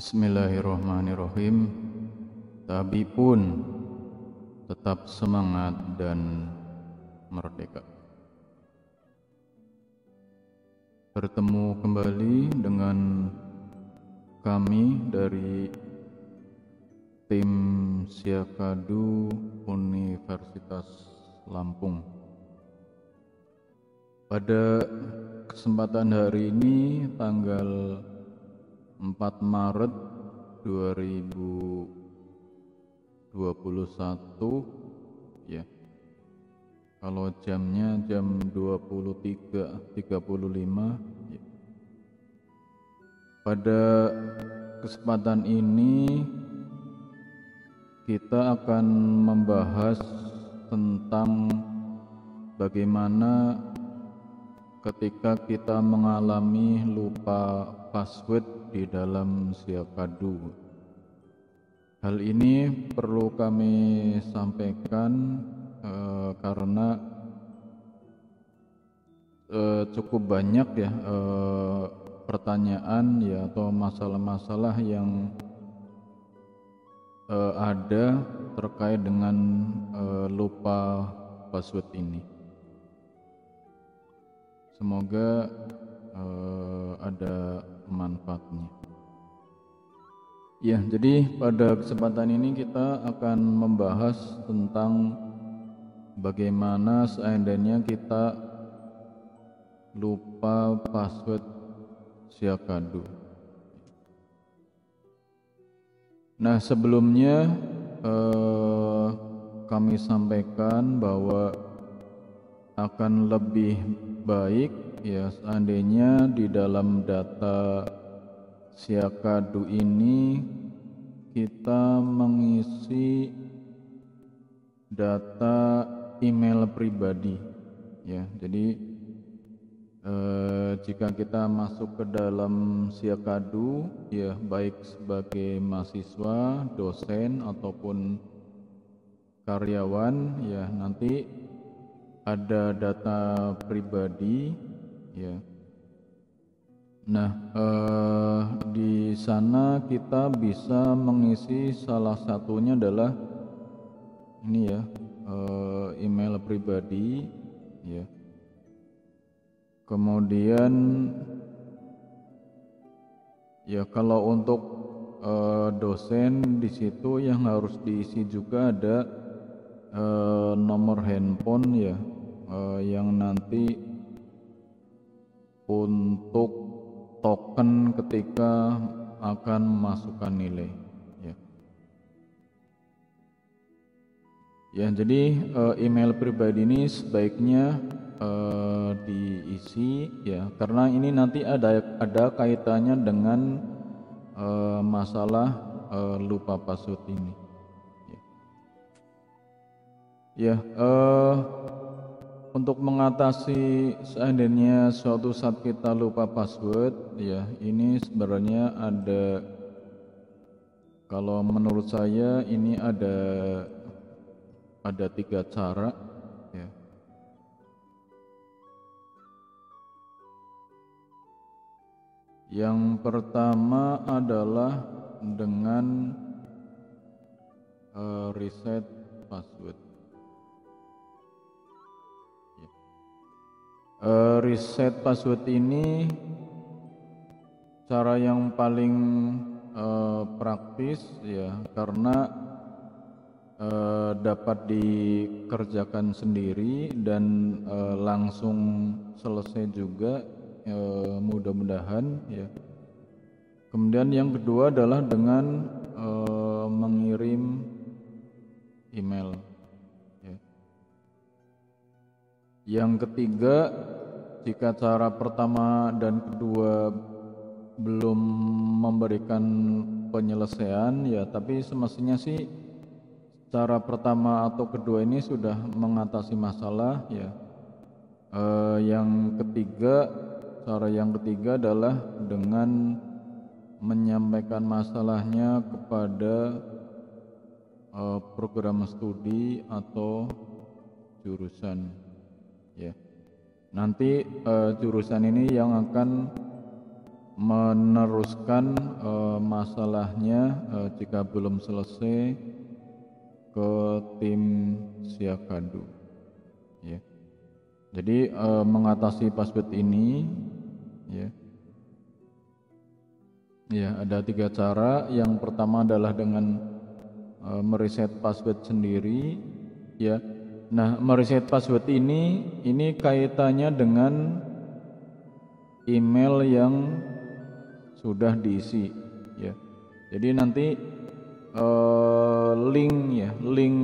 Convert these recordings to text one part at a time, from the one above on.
Bismillahirrahmanirrahim. Tapi pun tetap semangat dan merdeka. Bertemu kembali dengan kami dari tim Siakadu Universitas Lampung. Pada kesempatan hari ini tanggal 4 Maret 2021 ya kalau jamnya jam 23.35 ya. pada kesempatan ini kita akan membahas tentang bagaimana ketika kita mengalami lupa password di dalam siakadu. Hal ini perlu kami sampaikan eh, karena eh, cukup banyak ya eh, pertanyaan ya atau masalah-masalah yang eh, ada terkait dengan eh, lupa password ini. Semoga eh, ada manfaatnya. Ya, jadi pada kesempatan ini kita akan membahas tentang bagaimana seandainya kita lupa password Siakadu. Nah, sebelumnya eh, kami sampaikan bahwa akan lebih baik ya seandainya di dalam data siakadu ini kita mengisi data email pribadi. Ya jadi eh, jika kita masuk ke dalam siakadu ya baik sebagai mahasiswa dosen ataupun karyawan ya nanti ada data pribadi ya. Nah eh, di sana kita bisa mengisi salah satunya adalah ini ya eh, email pribadi ya. Kemudian ya kalau untuk eh, dosen di situ yang harus diisi juga ada eh, nomor handphone ya eh, yang nanti untuk token ketika akan memasukkan nilai ya. Ya, jadi uh, email pribadi ini sebaiknya uh, diisi ya karena ini nanti ada ada kaitannya dengan uh, masalah lupa password ini. Ya, ya untuk mengatasi seandainya suatu saat kita lupa password ya ini sebenarnya ada kalau menurut saya ini ada ada tiga cara ya. Yang pertama adalah dengan uh, reset password uh, reset password ini cara yang paling uh, praktis ya karena uh, dapat dikerjakan sendiri dan uh, langsung selesai juga uh, mudah-mudahan ya. Kemudian yang kedua adalah dengan uh, mengirim email Yang ketiga, jika cara pertama dan kedua belum memberikan penyelesaian ya, tapi semestinya sih cara pertama atau kedua ini sudah mengatasi masalah ya. Eh, yang ketiga, cara yang ketiga adalah dengan menyampaikan masalahnya kepada eh, program studi atau jurusan ya. Nanti uh, jurusan ini yang akan meneruskan uh, masalahnya uh, jika belum selesai ke tim Siakadu ya. Jadi uh, mengatasi password ini ya. Ya ada tiga cara. Yang pertama adalah dengan uh, mereset password sendiri ya Nah, mereset password ini ini kaitannya dengan email yang sudah diisi ya. Jadi nanti uh, link ya, link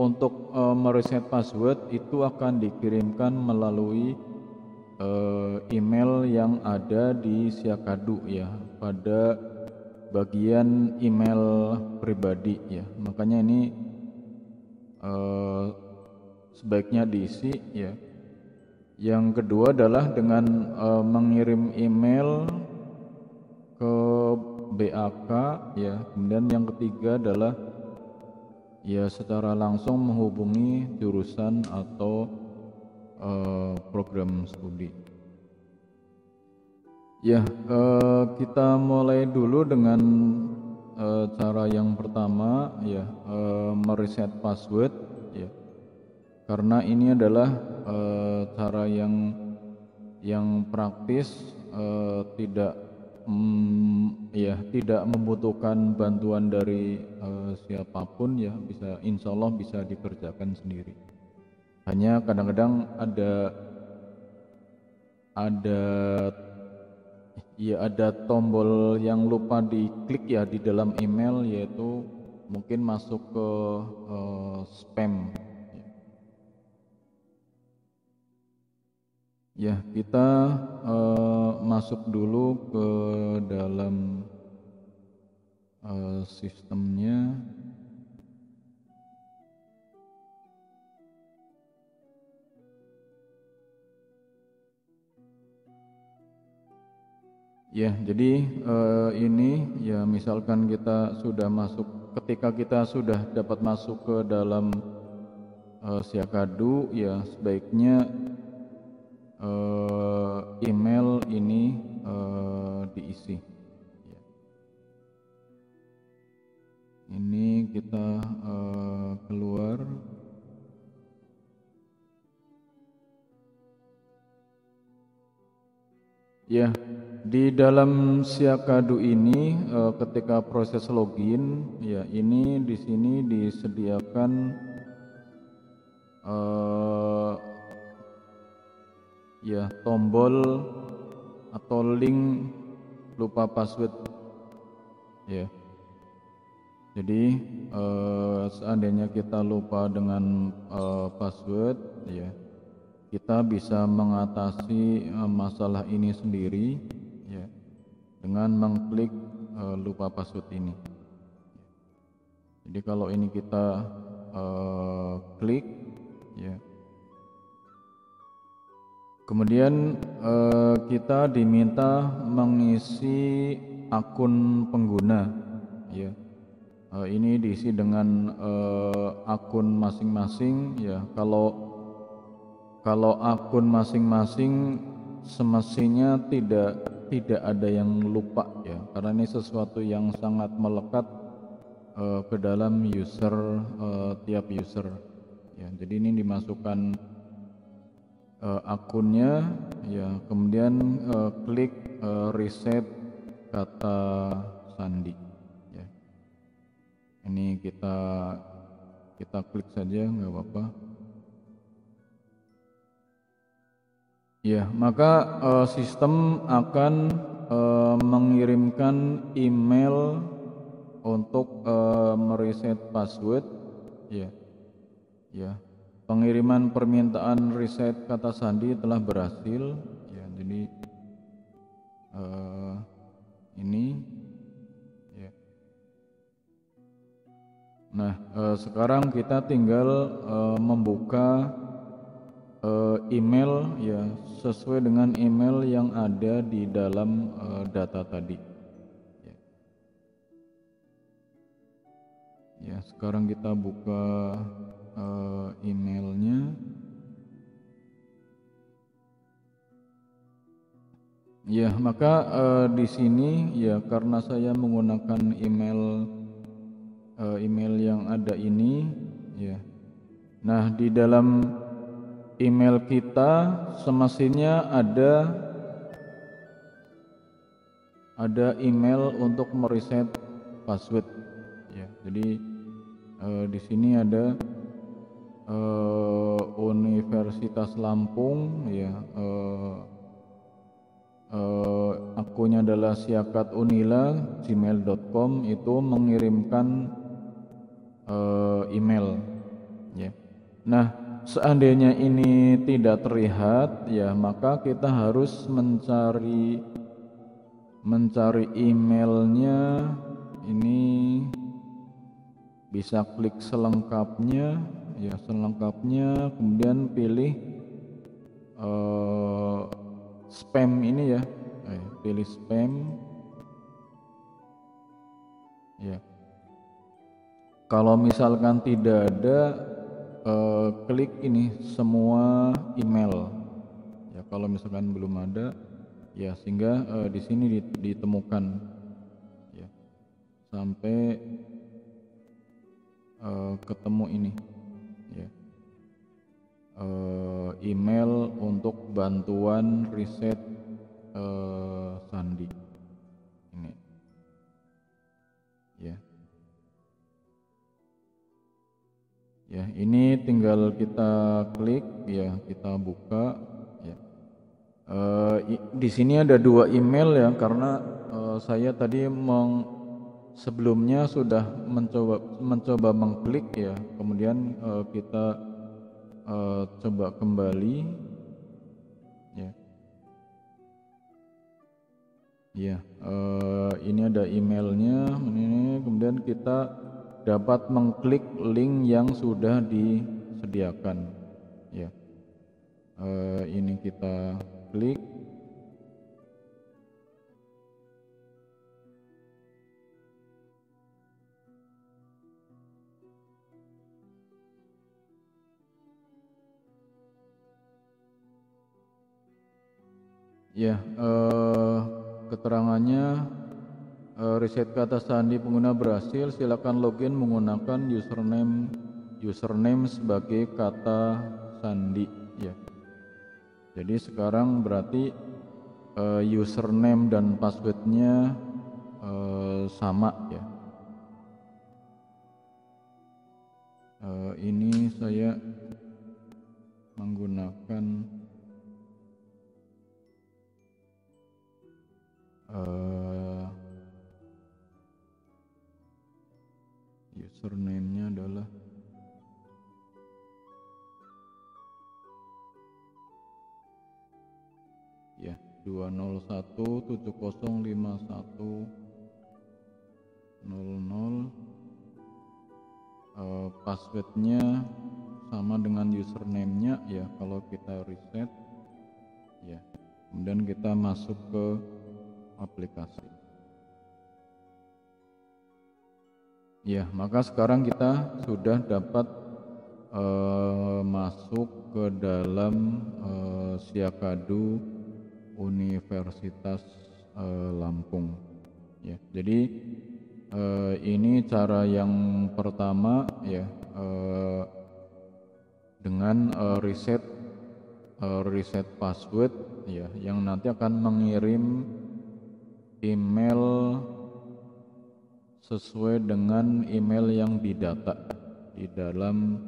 untuk uh, mereset password itu akan dikirimkan melalui uh, email yang ada di Siakadu ya pada bagian email pribadi ya. Makanya ini uh, sebaiknya diisi ya. Yang kedua adalah dengan uh, mengirim email ke BAK ya. Kemudian yang ketiga adalah ya secara langsung menghubungi jurusan atau uh, program studi. Ya, uh, kita mulai dulu dengan uh, cara yang pertama ya, uh, mereset password karena ini adalah e, cara yang yang praktis e, tidak mm, ya tidak membutuhkan bantuan dari e, siapa pun ya bisa insya Allah bisa dikerjakan sendiri. Hanya kadang-kadang ada ada ya ada tombol yang lupa diklik ya di dalam email yaitu mungkin masuk ke uh, spam Ya, kita uh, masuk dulu ke dalam uh, sistemnya. Ya, jadi uh, ini ya misalkan kita sudah masuk ketika kita sudah dapat masuk ke dalam uh, Siakadu ya sebaiknya uh, email ini uh, diisi. Ini kita uh, keluar. Ya, di dalam Siakadu ini uh, ketika proses login, ya ini di sini disediakan uh, ya tombol atau link lupa password. Ya. Jadi eh, seandainya kita lupa dengan eh, password ya kita bisa mengatasi eh, masalah ini sendiri ya dengan mengklik eh, lupa password ini. Jadi kalau ini kita eh, klik ya Kemudian eh, kita diminta mengisi akun pengguna, ya. Eh, ini diisi dengan eh, akun masing-masing, ya. Kalau kalau akun masing-masing semestinya tidak tidak ada yang lupa, ya, karena ini sesuatu yang sangat melekat eh, ke dalam user eh, tiap user, ya. Jadi ini dimasukkan uh, akunnya ya kemudian uh, klik uh, reset kata sandi ya. Ini kita kita klik saja nggak apa-apa. Ya maka uh, sistem akan uh, mengirimkan email untuk uh, mereset password ya. Ya pengiriman permintaan riset kata sandi telah berhasil. Ya jadi uh, ini ya. Nah uh, sekarang kita tinggal uh, membuka uh, email ya sesuai dengan email yang ada di dalam uh, data tadi. Ya. ya sekarang kita buka uh, emailnya Ya, maka uh, di sini ya karena saya menggunakan email uh, email yang ada ini ya. Nah, di dalam email kita semestinya ada ada email untuk mereset password ya. Jadi uh, di sini ada uh, Universitas Lampung ya uh, uh, akunnya adalah siakatunila gmail.com itu mengirimkan uh, email ya. Nah, seandainya ini tidak terlihat ya maka kita harus mencari mencari emailnya ini bisa klik selengkapnya ya selengkapnya kemudian pilih uh, spam ini ya. Eh, pilih spam. Ya. Kalau misalkan tidak ada eh, klik ini semua email. Ya kalau misalkan belum ada ya sehingga eh, di sini ditemukan. Ya. Sampai eh, ketemu ini uh, email untuk bantuan riset uh, sandi. Ini. Ya. Ya ini tinggal kita klik ya kita buka ya. Uh, di sini ada dua email ya karena uh, saya tadi meng sebelumnya sudah mencoba mencoba mengklik ya. Kemudian uh, kita uh, coba kembali. Ya. Ya uh, ini ada emailnya. Ini kemudian kita dapat mengklik link yang sudah disediakan. Ya. Uh, ini kita klik Ya, eh, keterangannya eh, riset kata sandi pengguna berhasil. Silakan login menggunakan username username sebagai kata sandi. Ya. Jadi sekarang berarti eh, username dan passwordnya eh, sama ya. Eh, ini saya menggunakan uh, username-nya adalah ya 201705100 uh, passwordnya sama dengan username-nya ya kalau kita reset ya. Kemudian kita masuk ke aplikasi. Ya, maka sekarang kita sudah dapat uh, masuk ke dalam uh, Siakadu Universitas uh, Lampung. Ya, jadi uh, ini cara yang pertama ya uh, dengan uh, reset uh, reset password ya yang nanti akan mengirim email sesuai dengan email yang didata di dalam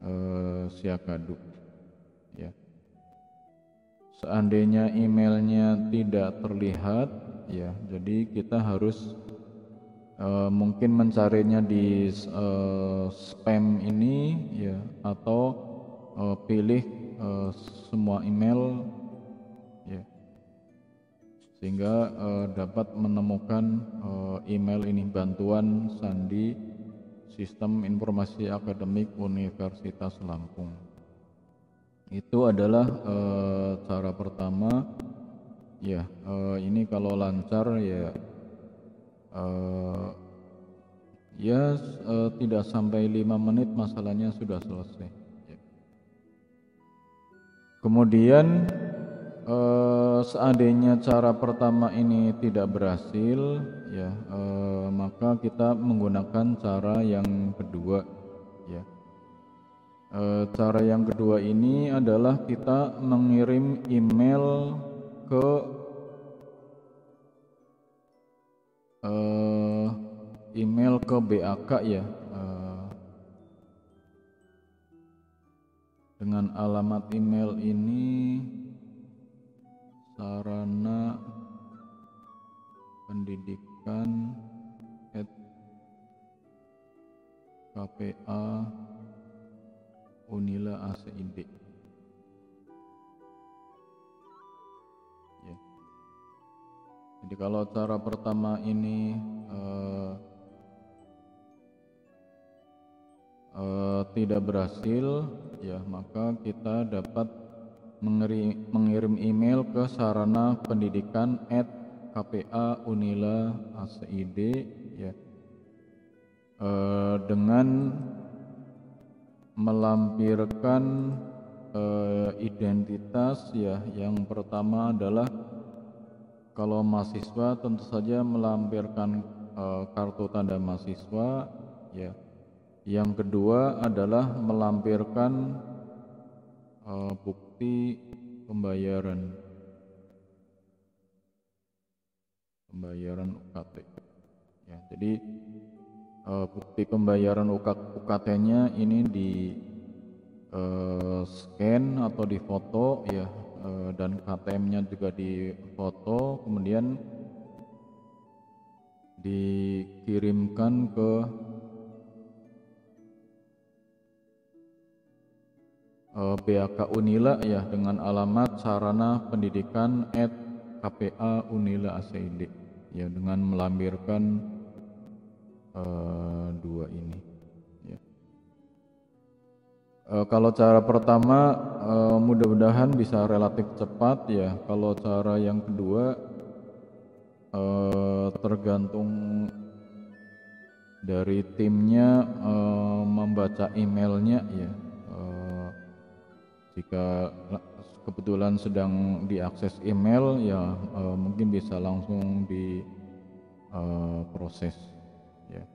uh, siakadu ya. Seandainya emailnya tidak terlihat ya jadi kita harus uh, mungkin mencarinya di uh, spam ini ya atau uh, pilih semua email sehingga uh, dapat menemukan uh, email ini bantuan sandi sistem informasi akademik Universitas Lampung. Itu adalah uh, cara pertama. Ya ini kalau lancar ya ya tidak sampai lima menit masalahnya sudah selesai. Ya. kemudian eh, seandainya cara pertama ini tidak berhasil, ya eh, maka kita menggunakan cara yang kedua, ya. Eh, cara yang kedua ini adalah kita mengirim email ke eh, email ke BAK ya. Dengan alamat email ini sarana pendidikan at KPA Unila ACID ya. Jadi kalau cara pertama ini uh, uh, tidak berhasil ya maka kita dapat mengirim email ke sarana pendidikan at KPA Unila ACID ya. E, dengan melampirkan e, identitas ya. Yang pertama adalah kalau mahasiswa tentu saja melampirkan e, kartu tanda mahasiswa ya. Yang kedua adalah melampirkan e, bukti bukti pembayaran. Pembayaran UKT ya jadi uh, bukti pembayaran UKT-nya ini di uh, scan atau di foto ya uh, dan KTM-nya juga di foto kemudian dikirimkan ke BAK Unila ya dengan alamat sarana pendidikan at KPA Unila ACID ya dengan melampirkan uh, dua ini ya. Uh, kalau cara pertama uh, mudah-mudahan bisa relatif cepat ya kalau cara yang kedua uh, tergantung dari timnya uh, membaca emailnya ya jika kebetulan sedang diakses email ya uh, mungkin bisa langsung di uh, proses ya.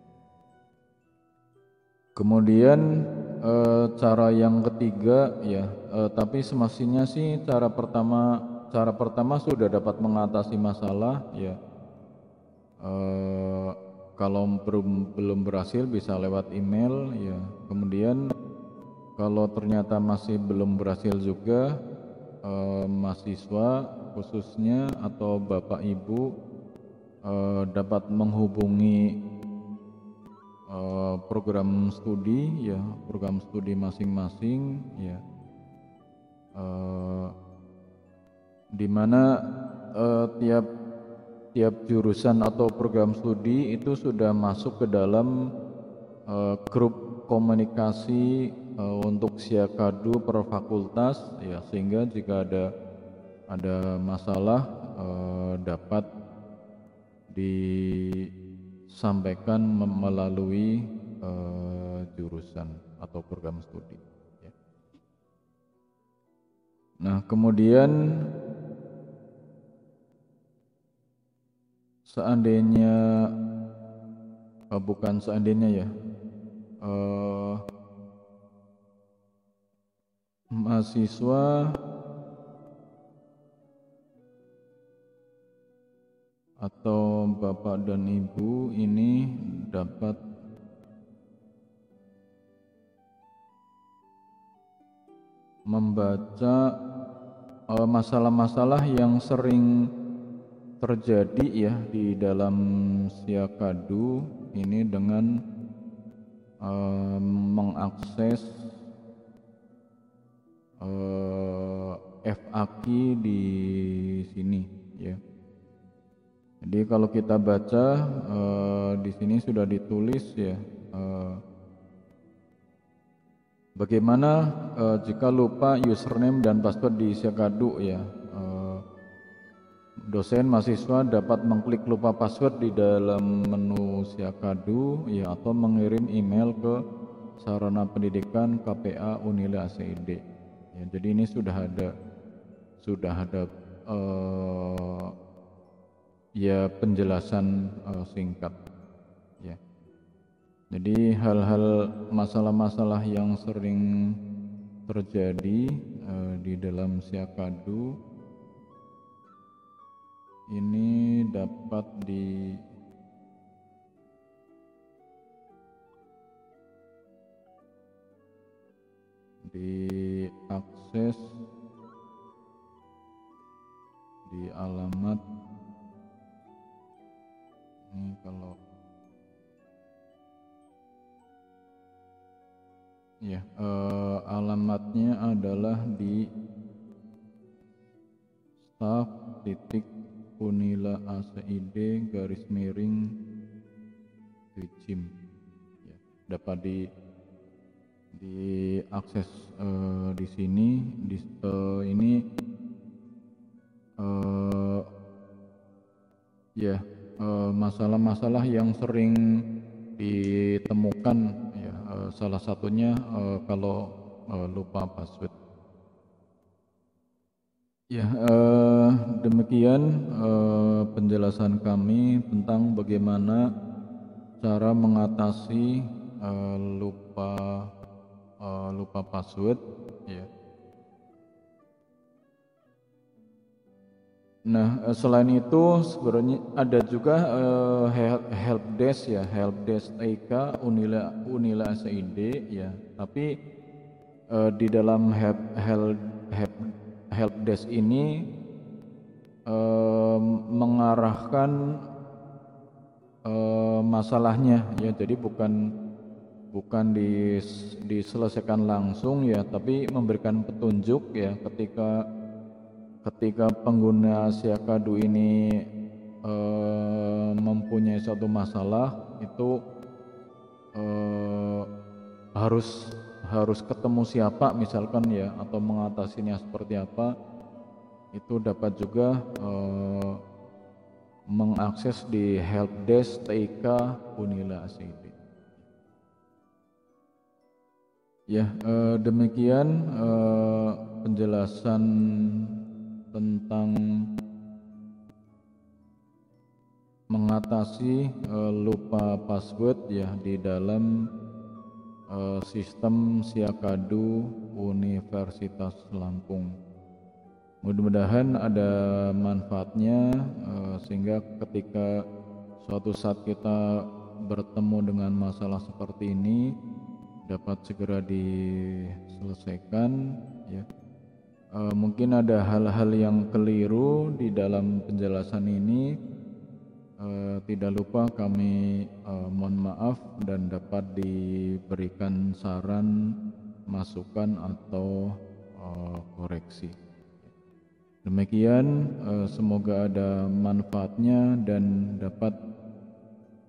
Kemudian uh, cara yang ketiga ya uh, tapi semestinya sih cara pertama cara pertama sudah dapat mengatasi masalah ya uh, kalau belum belum berhasil bisa lewat email ya kemudian kalau ternyata masih belum berhasil juga eh, mahasiswa khususnya atau bapak ibu eh, dapat menghubungi eh, program studi ya program studi masing-masing ya. Eh, di mana eh, tiap tiap jurusan atau program studi itu sudah masuk ke dalam eh, grup komunikasi uh, untuk siakadu per fakultas ya sehingga jika ada ada masalah uh, dapat disampaikan melalui uh, jurusan atau program studi ya. Nah, kemudian seandainya bukan seandainya ya uh, mahasiswa. Atau bapak dan ibu ini dapat membaca eh, masalah-masalah yang sering terjadi ya di dalam siakadu ini dengan uh, mengakses eh, FAQ di sini ya. Jadi kalau kita baca uh, di sini sudah ditulis ya uh, bagaimana uh, jika lupa username dan password di Syakadu ya. Uh, dosen mahasiswa dapat mengklik lupa password di dalam menu Syakadu ya atau mengirim email ke sarana pendidikan KPA Unila ACID ya, jadi ini sudah ada sudah ada uh, ya penjelasan uh, singkat. Ya. Jadi hal-hal masalah-masalah yang sering terjadi uh, di dalam siakadu ini dapat di diakses di alamat. Ini kalau ya eh, alamatnya adalah di staff titik unila acid garis miring Wijim ya, dapat di diakses uh, di sini di uh, ini uh, ya masalah-masalah uh, yang sering ditemukan ya uh, salah satunya uh, kalau uh, lupa password. Ya uh, demikian uh, penjelasan kami tentang bagaimana cara mengatasi uh, lupa uh, lupa password ya Nah, eh, selain itu sebenarnya ada juga uh, help desk ya, help desk TK Unila Unila SID ya. Tapi uh, di dalam help help help, help desk ini uh, mengarahkan uh, masalahnya ya. Jadi bukan bukan dis, diselesaikan langsung ya tapi memberikan petunjuk ya ketika ketika pengguna siakadu ini e, mempunyai suatu masalah itu e, harus harus ketemu siapa misalkan ya atau mengatasinya seperti apa itu dapat juga e, mengakses di helpdesk TIK Unila ACD. Ya, eh, demikian eh, penjelasan tentang mengatasi eh, lupa password ya di dalam eh, sistem Siakadu Universitas Lampung. Mudah-mudahan ada manfaatnya eh, sehingga ketika suatu saat kita bertemu dengan masalah seperti ini dapat segera diselesaikan ya. E, mungkin ada hal-hal yang keliru di dalam penjelasan ini. E, tidak lupa kami e, mohon maaf dan dapat diberikan saran masukan atau e, koreksi. Demikian e, semoga ada manfaatnya dan dapat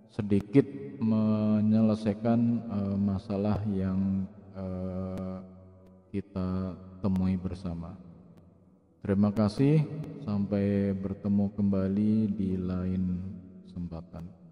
sedikit menyelesaikan uh, masalah yang uh, kita temui bersama. Terima kasih, sampai bertemu kembali di lain kesempatan.